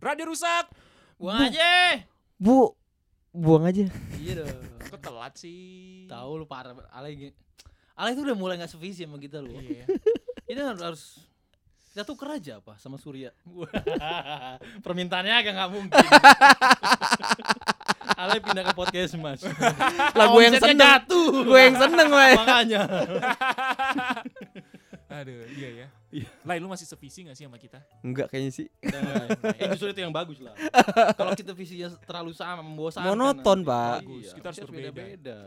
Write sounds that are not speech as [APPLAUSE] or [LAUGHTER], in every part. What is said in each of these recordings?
Radio rusak. Buang aja. Bu, buang aja. Iya dong. Kok telat sih? Tahu lu parah. Ale gitu. Ale itu udah mulai nggak sevisi sama kita lu. Iya. Ini harus, harus kita tuker aja apa sama Surya. [LAUGHS] Permintaannya agak nggak mungkin. [LAUGHS] Ale pindah ke podcast mas. Lagu yang seneng. Gue yang seneng, Weh. Makanya. [LAUGHS] Aduh, iya ya. Iya. Lai, lu masih sevisi gak sih sama kita? Enggak kayaknya sih. eh justru itu yang bagus lah. Kalau kita visinya terlalu sama membosankan. Monoton. Pak. Bagus, Iya, kita harus berbeda. beda-beda.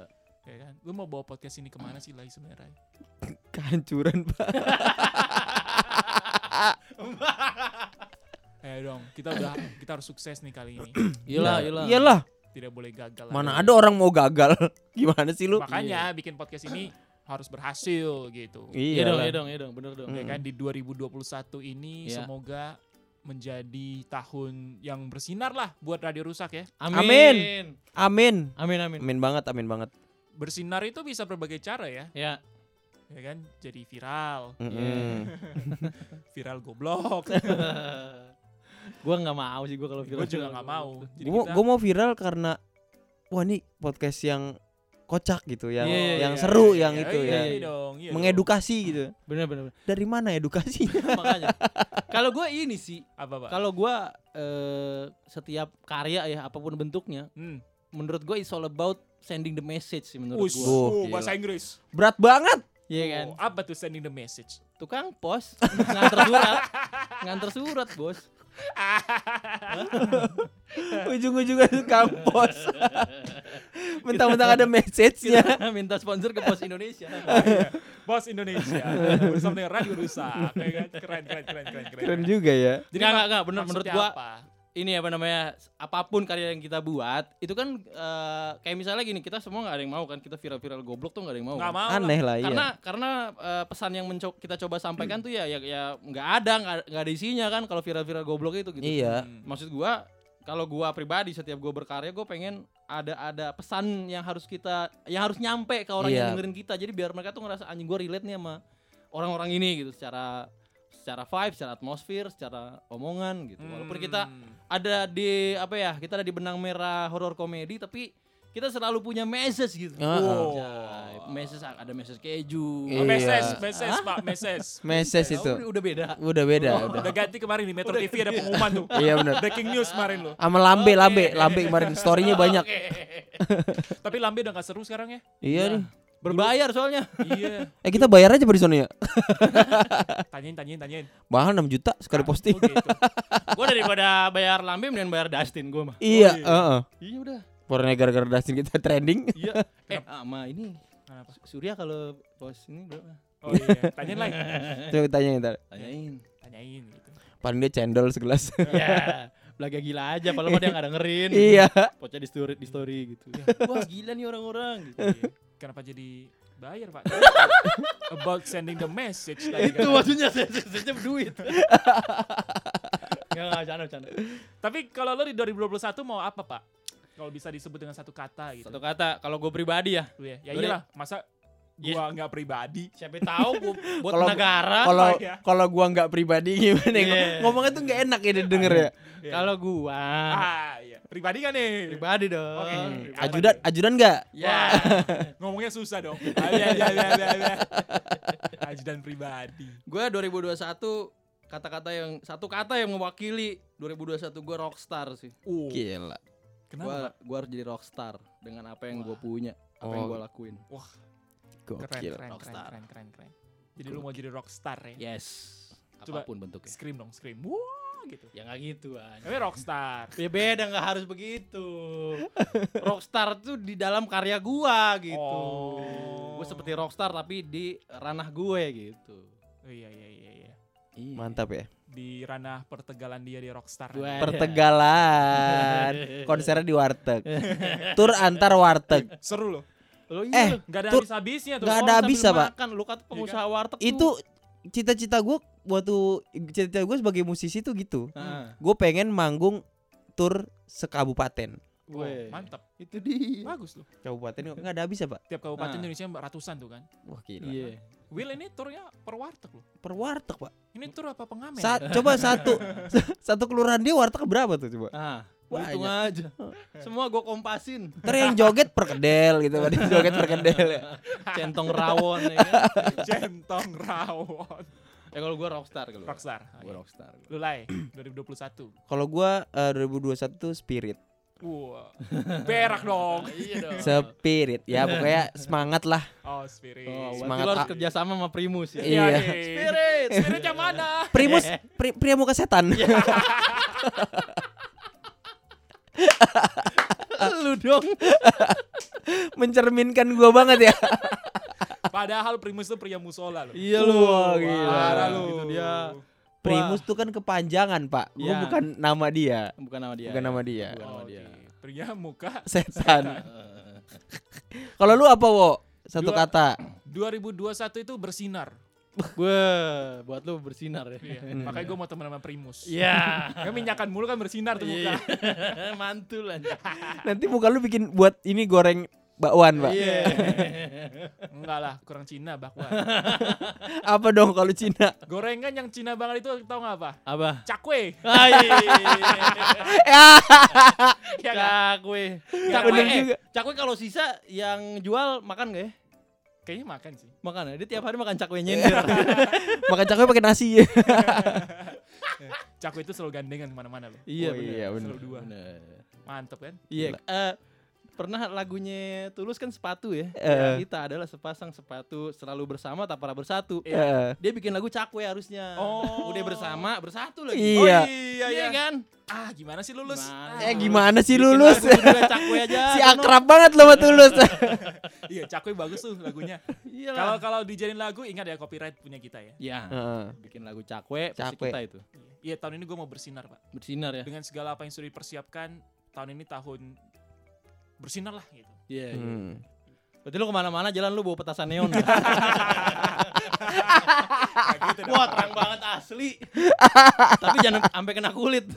Ya kan? Lu mau bawa podcast ini ke mana sih Lai sebenarnya? Kehancuran, Pak. [LAUGHS] Eh dong, kita udah kita harus sukses nih kali ini. [CLEARS THROAT] Iyalah, Ya, iyalah. Iyalah. Tidak boleh gagal. Mana lagi. ada orang mau gagal? [LAUGHS] Gimana sih lu? Makanya bikin podcast ini harus berhasil gitu. Iya Iya. dong, iya dong, iya dong, bener dong. Ya kan di 2021 ini Iya. semoga menjadi tahun yang bersinar lah buat Radio Rusak ya. Amin. Amin. Amin, amin. Amin banget, amin banget. Bersinar itu bisa berbagai cara ya. Ya. Ya kan? Jadi viral, Mm-mm. [LAUGHS] viral goblok. [LAUGHS] gua nggak mau sih gua kalau Gue film. juga nggak mau. Jadi Gue kita- gue mau viral karena wah ini podcast yang kocak gitu, yang Iya, iya, yang iya, seru, iya, yang iya, itu iya, ya. iya dong, dong. Mengedukasi gitu. Bener, bener, bener. Dari mana edukasinya? [LAUGHS] Makanya. kalau gua ini sih, Apa pak? kalau gua eh, setiap karya ya apa pun bentuknya, Hmm. menurut gua it's all about sending the message sih menurut gua. Oh, oh, bahasa Inggris. Berat banget. Iya kan? Oh, apa tuh sending the message? Tukang pos nganter surat, nganter surat bos. [LAUGHS] Ujung-ujungnya itu kampus. [LAUGHS] Mentang-mentang ada message-nya. Kita minta sponsor ke pos Indonesia. [LAUGHS] Bos Indonesia bersama dengan Radio Rusak. Kan? Keren, keren, keren, keren, keren. Keren juga ya. Jadi Enggak, enggak, bener menurut gua apa? ini apa namanya apa pun karya yang kita buat itu kan eh, kayak misalnya gini kita semua nggak ada yang mau kan kita viral-viral goblok tuh nggak ada yang mau Nggak kan? mau. Aneh lah iya. karena karena eh, pesan yang menco- kita coba sampaikan tuh ya ya ya nggak ada nggak nggak ada isinya kan kalau viral-viral goblok itu gitu Iya. Hmm. maksud gua kalau gua pribadi setiap gua berkarya gua pengen ada ada pesan yang harus kita yang harus nyampe ke orang yang Iya. dengerin kita jadi biar mereka tuh ngerasa anjing gua relate nih sama orang-orang ini gitu secara secara vibe, secara atmosfer, secara omongan gitu. Walaupun kita Hmm. ada di apa ya kita ada di benang merah horor komedi tapi kita selalu punya message gitu. Ah, ah. Anjay, message ada message keju. Oh, Iya. meses, meses pak, meses. Message Oh, itu. udah, udah beda. Udah beda, Oh, udah. Udah ganti kemarin di Metro TV ada pengumuman tuh. [LAUGHS] Iya benar. Breaking news kemarin loh. Sama lambe, Oke. lambe, lambe kemarin story-nya banyak. Oke. [LAUGHS] Tapi Lambe udah gak seru sekarang ya? Iya nih. Berbayar soalnya. iya. Eh kita bayar aja di sana ya. [LAUGHS] Tanyain, tanyain, tanyain. Mahal 6 juta sekali posting. Oh, gitu. gue daripada bayar lambe mendingan bayar Dustin gue mah. Iya, Oh, iya. heeh. Iya udah. Pokoknya gara-gara Dustin kita trending. Iya. [LAUGHS] eh, sama ini Kenapa? Surya kalau bos ini berapa? Oh iya, tanyain lagi. [LAUGHS] Coba tanya ntar. Tanyain. Tanyain gitu. Paling dia cendol segelas. [LAUGHS] Ya, belaga gila aja. Padahal mah dia nggak dengerin. iya. Pocah di story, di story gitu. Wah gila nih orang-orang. Gitu. Iya. Kenapa jadi bayar pak? About sending the message tadi Itu kan. maksudnya saya saya duit. Enggak enggak canda canda. Tapi kalau lo di 2021 mau apa pak? Kalau bisa disebut dengan satu kata gitu. Satu kata, kalau gue pribadi ya, Lu ya, ya iyalah. Masa Yes. gua nggak pribadi? siapa tahu gua [LAUGHS] buat Kalau- negara. Kalau iya. kalau gua nggak pribadi [LAUGHS] gimana ya? Iya. Ngomongnya tuh nggak enak ya denger ya. Iya. Kalau gua ah iya, pribadi kan nih? pribadi dong. Oke. Hmm. Apa Ajudan ajudan nggak? Ya. Ngomongnya susah dong. [LAUGHS] Ah, iya, iya, iya, iya, iya. Ajudan pribadi. Gua 2021 kata-kata yang satu kata yang mewakili 2021 gua rockstar sih. Uh, Gila. Kenapa? Gua gua harus jadi rockstar dengan apa yang gua Wah. punya, apa yang Oh. gua lakuin. Keren, Gokil. keren, keren, Rockstar. keren, keren, keren. Jadi lu mau jadi rockstar ya? Yes. Coba. Apa pun bentuknya. Scream dong, scream. Wah, gitu. Ya nggak gitu aja. Tapi rockstar. Ya beda nggak harus begitu. [LAUGHS] rockstar tuh di dalam karya gua gitu. Oh. Gue seperti rockstar tapi di ranah gue gitu. Oh, iya, iya, iya, iya. Mantap ya. Di ranah pertegalan dia di rockstar. Gua- Pertegalan. [LAUGHS] Konsernya di warteg. Tur antar warteg. Seru loh. Lo Eh, iya Gak ada Tuh, habis-habisnya tuh. nggak Oh, ada habisnya, Pak. Makan. Lu kata pengusaha warteg tuh. Itu cita-cita gue waktu cita-cita gue sebagai musisi tuh gitu. Nah. Gue pengen manggung tur sekabupaten. Oh, Weh. mantap. Itu dia. Bagus loh. Kabupaten nggak ada habis ya, Pak? Tiap kabupaten Nah. Indonesia ratusan tuh kan. Wah, gila. Iya. Will ini turnya per warteg loh. Per warteg, Pak. Ini tur apa pengamen? Sa- coba satu [LAUGHS] satu kelurahan dia warteg berapa tuh coba? Ah, Banyak. hitung aja. Semua gue kompasin. Ntar yang joget per kedel gitu, Pak. joget per kedel ya. [LAUGHS] Centong rawon ya kan. [LAUGHS] Centong rawon. Ya kalau gue rockstar kalau. Rockstar. Gue rockstar. Lu lai 2021. Kalau gua eh, 2021 tuh spirit. Wah. Berak dong. [LAUGHS] Iya dong. Spirit. Ya pokoknya semangat lah. Oh, spirit. Oh, Semangat lo harus kerja sama sama Primus ya. Iya. nih. Spirit. Spirit yang mana? Primus pri, pria muka setan. [LAUGHS] Lu dong. Mencerminkan gua banget ya. Padahal Primus itu pria musola loh. Iya lu. Wah, gila. Parah lu. Itu dia. Primus tuh kan kepanjangan, Pak. Gua Iya. bukan nama dia. Bukan nama dia. Bukan ya. nama dia. Bukan nama Oke. dia. Pria muka [LAUGHS] Setan. [LAUGHS] Kalau lu apa, Wo? Satu Dua- kata. 2021 itu bersinar. [LAUGHS] Gue buat lu bersinar ya. Iya. Makanya gue mau teman sama Primus. Iya. Ya minyakan mulu kan bersinar tuh muka. Iya. Mantul aja. Nanti muka lu bikin buat ini goreng bakwan, Pak. Iya. [LAUGHS] Enggak lah, kurang Cina bakwan. [LAUGHS] Apa dong kalau Cina? Gorengan yang Cina banget itu tau gak apa? Apa? Cakwe. [LAUGHS] Ya? Cakwe. Ya, Cakwe, bener eh, juga. cakwe kalau sisa yang jual makan gak ya? Kayaknya makan sih. Makan ya. Dia tiap hari makan cakwe nyender. Makan cakwe pakai nasi. Cakwe itu selalu gandengan ke mana-mana loh. iya Oh, bener. iya, bener. Selalu dua. Bener. Mantep kan? Iya. eh, pernah lagunya Tulus kan sepatu ya. Eh. Kita adalah sepasang sepatu selalu bersama tak pernah bersatu. Iya. Dia bikin lagu cakwe harusnya. Oh. Udah bersama, bersatu lagi. Iya. Oh, iya, Iya kan? Ah, gimana sih lulus? Gimana? Eh gimana sih Bikin lulus? cakwe aja. [LAUGHS] si sono. akrab banget lo sama Tulus. [LAUGHS] Iya, Cakwe bagus tuh lagunya. Iya Kalau kalau dijadiin lagu ingat ya copyright punya kita ya. Ya, Heeh. bikin lagu cakwe, pasti Cakwe. kita itu. Iya, tahun ini gue mau bersinar, Pak. Bersinar ya. Dengan segala apa yang sudah dipersiapkan, tahun ini tahun bersinar lah gitu. Iya. iya. Hmm. Berarti lu ke mana-mana jalan lu bawa petasan neon. ya? [LAUGHS] Gitu. Wah terang banget asli. Tapi jangan sampai kena kulit.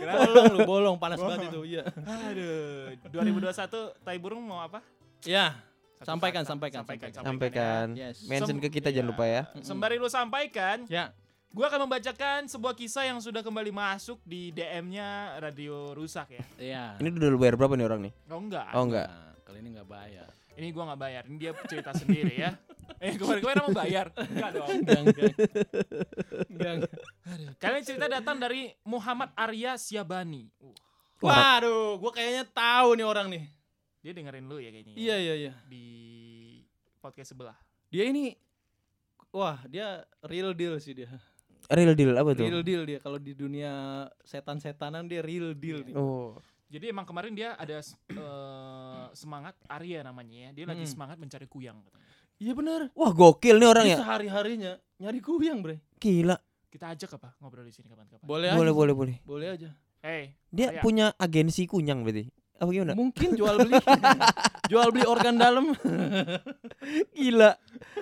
Kenapa? bolong lu bolong panas banget itu. Iya. Aduh, 2021 Tai Burung mau apa? Ya. Satu Sampaikan, kata. sampaikan, sampaikan, sampaikan. Sampaikan. Yes. Mention Sem- ke kita jangan iya. lupa ya. Sembari lu sampaikan, Ya. Gue akan membacakan sebuah kisah yang sudah kembali masuk di DM-nya Radio Rusak ya. Iya. Ini udah bayar berapa nih orang nih? Oh enggak, Oh enggak. Nah, kali ini nggak bayar. ini gue nggak bayar, ini dia cerita sendiri ya. [LAUGHS] Eh kemarin-kemarin mau bayar? Enggak dong. Enggak, enggak. Enggak, enggak. Kalian cerita datang dari Muhammad Arya Siabani. Uh, Waduh, gua kayaknya tahu nih orang nih. dia dengerin lu ya kayaknya. Iya, iya, iya. Di podcast sebelah. Dia ini Wah, dia real deal sih dia. Real deal apa tuh? Real deal dia kalau di dunia setan-setanan dia real deal nih. Oh. Jadi emang kemarin dia ada eh, semangat Arya namanya ya. Dia lagi Hmm. semangat mencari kuyang katanya. Iya benar. Wah gokil nih orang Dia ya. sehari-harinya nyari kuyang, Bre. Gila. Kita ajak apa ngobrol di sini kapan-kapan. Boleh, Boleh aja. boleh boleh. Boleh aja. Eh, Dia Arya. punya agensi kunyang berarti. Apa gimana? Mungkin jual beli. [LAUGHS] jual beli organ dalam. Gila.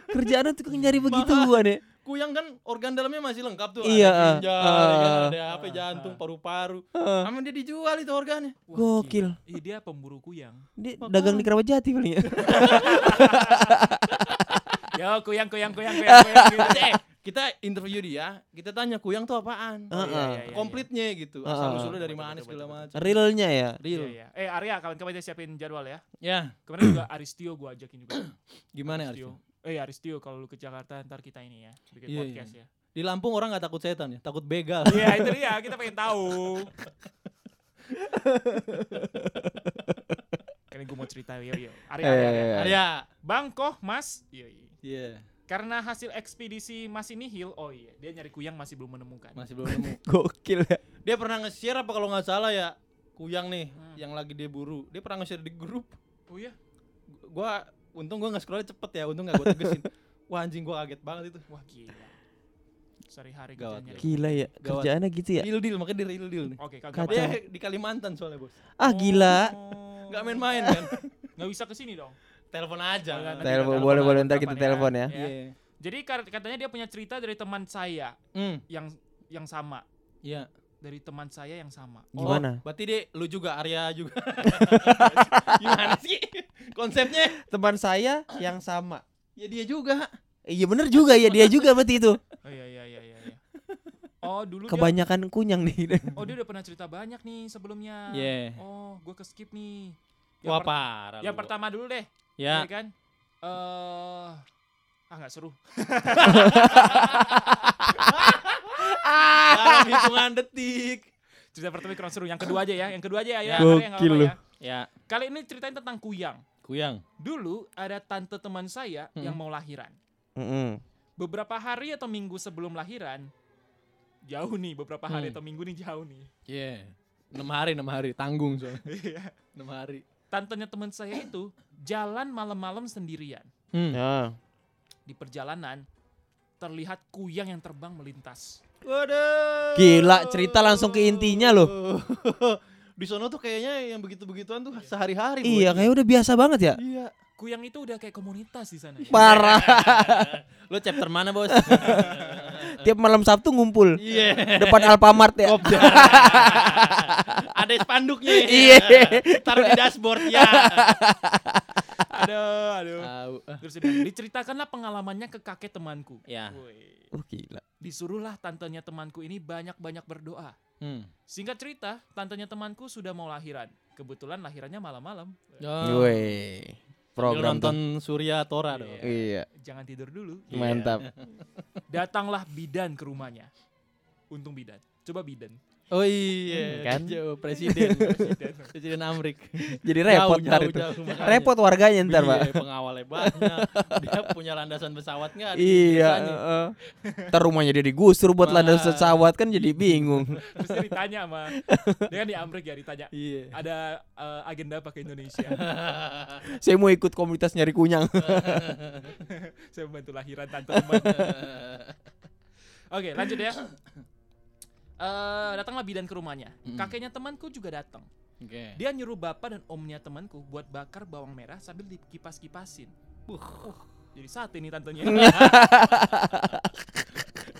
Kerjaan tuh nyari begituan ya. Kuyang kan organ dalamnya masih lengkap tuh. Iya, Ada ginjal, ah, ya kan, ah, ada apa jantung, paru-paru. Heeh. Sama dia dijual itu organnya. wah, Gokil. Ih, dia pemburu kuyang. Dia Makanya. dagang di Keramat Jati paling ya. [LAUGHS] Yo, kuyang kuyang kuyang kuyang kuyang gitu. [LAUGHS] eh, kita interview dia, kita tanya kuyang tuh apaan? Heeh. iya, iya, Komplitnya gitu. Ah, Asal ah. usulnya dari mana segala macam. Realnya ya. iya. Real. Iya, iya. Eh, Arya, kawan-kawan siapin jadwal ya. Ya, Kemarin juga [CLEARS THROAT] Aristio gua ajakin juga. gimana ya? Aristio. Eh, Aristio kalau lu ke Jakarta ntar kita ini ya, bikin Iya, podcast ya. Di Lampung orang nggak takut setan ya, takut begal. Iya, itu dia, kita pengen tahu. [LAUGHS] Kan gue mau cerita yo yo. Arya, Eh, Arya, Arya. iya. Arya. Bang Koh, Mas. Iya, iya. Iya, Karena hasil ekspedisi masih nihil, oh iya, dia nyari kuyang masih belum menemukan. masih belum nemu. [LAUGHS] Gokil ya. Dia pernah nge-share apa kalau nggak salah ya? Kuyang nih Hmm. yang lagi dia buru. Dia pernah nge-share di grup. Oh iya, Gua untung gua nggak scroll cepet ya, untung nggak gua tegesin. [LAUGHS] Wah anjing gua kaget banget itu. wah gila. Sehari-hari Gawat, kerja nyari. Gila ya. Gawat. Kerjaannya gitu ya. Real deal, makanya dia real deal nih. Oke, kagak. Dia apa-apa. di Kalimantan soalnya bos. Ah gila. Oh. Nggak main-main kan. [LAUGHS] Nggak bisa ke sini dong. Telepon aja. Oh, nanti Telepon kita boleh boleh ntar kita ya. telepon ya. Iya. Iya. Jadi katanya dia punya cerita dari teman saya Hmm, yang yang sama. iya. Dari teman saya yang sama. Gimana? Oh, berarti deh lu juga Arya juga. [LAUGHS] Gimana sih konsepnya? Teman saya yang sama. Ya dia juga. Iya bener juga ya dia juga berarti itu. Oh iya iya iya iya. iya. Oh dulu dia, Kebanyakan kunyang nih. oh dia udah pernah cerita banyak nih sebelumnya. Yeah. Oh gue ke skip nih. Yang Wah per- parah. Yang lu. pertama dulu deh, Ya. ya kan? Eh ah nggak seru. Dalam hitungan detik. Cerita pertama kurang seru. Yang kedua aja ya. Yang kedua aja ya. Ya. Gokil ya. Ya, Kali ini ceritain tentang kuyang. kuyang. Dulu ada tante teman saya Hmm. yang mau lahiran. Mm-mm. Beberapa hari atau minggu sebelum lahiran, jauh nih beberapa hari Hmm. atau minggu nih jauh nih. Iya. Enam hari, enam hari, tanggung soalnya. [LAUGHS] Iya. Enam hari. Tantenya teman saya itu jalan malam-malam sendirian. Hmm. Ya. Di perjalanan terlihat kuyang yang terbang melintas. Waduh. Gila, cerita langsung ke intinya loh. [LAUGHS] Di sono tuh kayaknya yang begitu-begituan tuh sehari-hari. Iya, kayak udah biasa banget ya. Iya. Kuyang itu udah kayak komunitas di sana. Parah. [LAUGHS] Lo chapter mana, Bos? [LAUGHS] Tiap malam Sabtu ngumpul Iya. depan Alfamart ya. Ada spanduknya. Iya. Taruh di dashboard ya. aduh, aduh. Tahu. [LAUGHS] Terus dia bilang, diceritakanlah pengalamannya ke kakek temanku. Ya. Oh gila. Disuruhlah tantenya temanku ini banyak-banyak berdoa. Hmm. Singkat cerita, tantenya temanku sudah mau lahiran. Kebetulan lahirannya malam-malam. Oh. Program tuh. nonton Surya Tora dong. Iya, Jangan tidur dulu. mantap. Datanglah bidan ke rumahnya. Untung bidan. Coba bidan. Oh iya, Kan? Jauh, presiden, Bidan. [LAUGHS] presiden Amrik. Jadi repot Jauh, ntar jauh, itu. jauh. Repot warganya ntar, Iya, Pak. pengawalnya banyak. Dia punya landasan pesawat nggak? di Iya, heeh. Ntar rumahnya dia digusur buat Wah. landas pesawat kan jadi bingung. Terus dia ditanya sama [LAUGHS] dia kan di Amrik ya ditanya Iya. ada eh, agenda apa ke Indonesia [LAUGHS] Saya mau ikut komunitas nyari kunyang. saya membantu lahiran tante teman oke lanjut ya Eh, datanglah bidan ke rumahnya Mm. kakeknya temanku juga datang Oke. dia nyuruh bapak dan omnya temanku buat bakar bawang merah sambil dikipas-kipasin Buh, jadi sate nih tantenya [LAUGHS]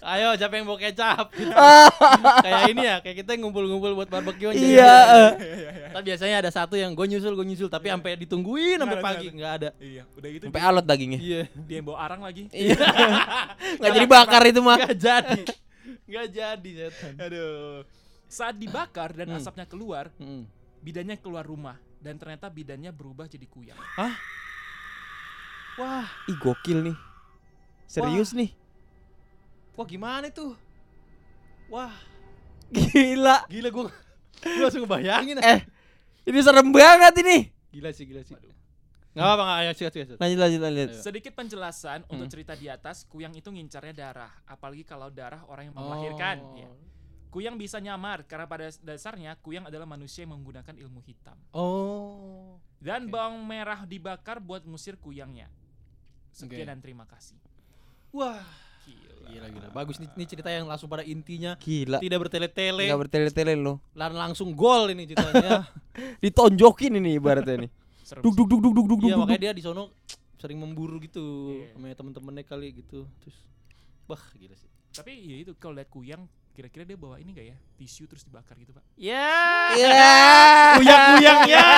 Ayo, siapa yang mau kecap? Gitu. [LAUGHS] kayak ini ya, kayak kita ngumpul-ngumpul buat barbeque. Iya, eh. Tapi biasanya ada satu yang gue nyusul, gue nyusul, tapi sampai ditungguin sampai pagi nggak nggak ada. iya udah gitu Sampai alot dagingnya. Iya. dia yang bawa arang lagi Iya. [LAUGHS] Nggak jadi bakar itu mah. Nggak jadi. Nggak jadi setan. aduh saat dibakar dan Hmm. asapnya keluar Hmm. bidannya keluar rumah dan ternyata bidannya berubah jadi kuyang Wah, Ih gokil nih. Serius nih. wah gimana tuh? Wah, Gila. gila gue. Langsung ngebayangin. Eh, ini serem banget ini. Gila sih, gila sih. Nggak apa-apa, nggak ayo sikat, sikat. Lanjut lanjut lanjut. Sedikit penjelasan untuk Hmm. cerita di atas, kuyang itu ngincarnya darah, apalagi kalau darah orang yang mau Oh. melahirkan. Ya. Kuyang bisa nyamar karena pada dasarnya kuyang adalah manusia yang menggunakan ilmu hitam. Oh. Dan Oke. bawang merah dibakar buat ngusir kuyangnya. Sekian Oke. dan terima kasih. Wah, Gila. gila gila. Bagus nih, ini cerita yang langsung pada intinya. Gila. Tidak bertele-tele. Nggak bertele-tele lo. Dan langsung gol ini ceritanya. [LAUGHS] Ditonjokin ini ibaratnya nih. Serem Duk sih. duk duk duk duk duk Iya duk. makanya dia di sono sering memburu gitu Iya. sama temen-temennya kali gitu. Terus wah gila sih. Tapi ya itu kalau lihat kuyang, kira-kira dia bawa ini gak ya? Tisu terus dibakar gitu, Pak. [LAUGHS] Ya. Ya. Kuyang-kuyang ya. [LAUGHS]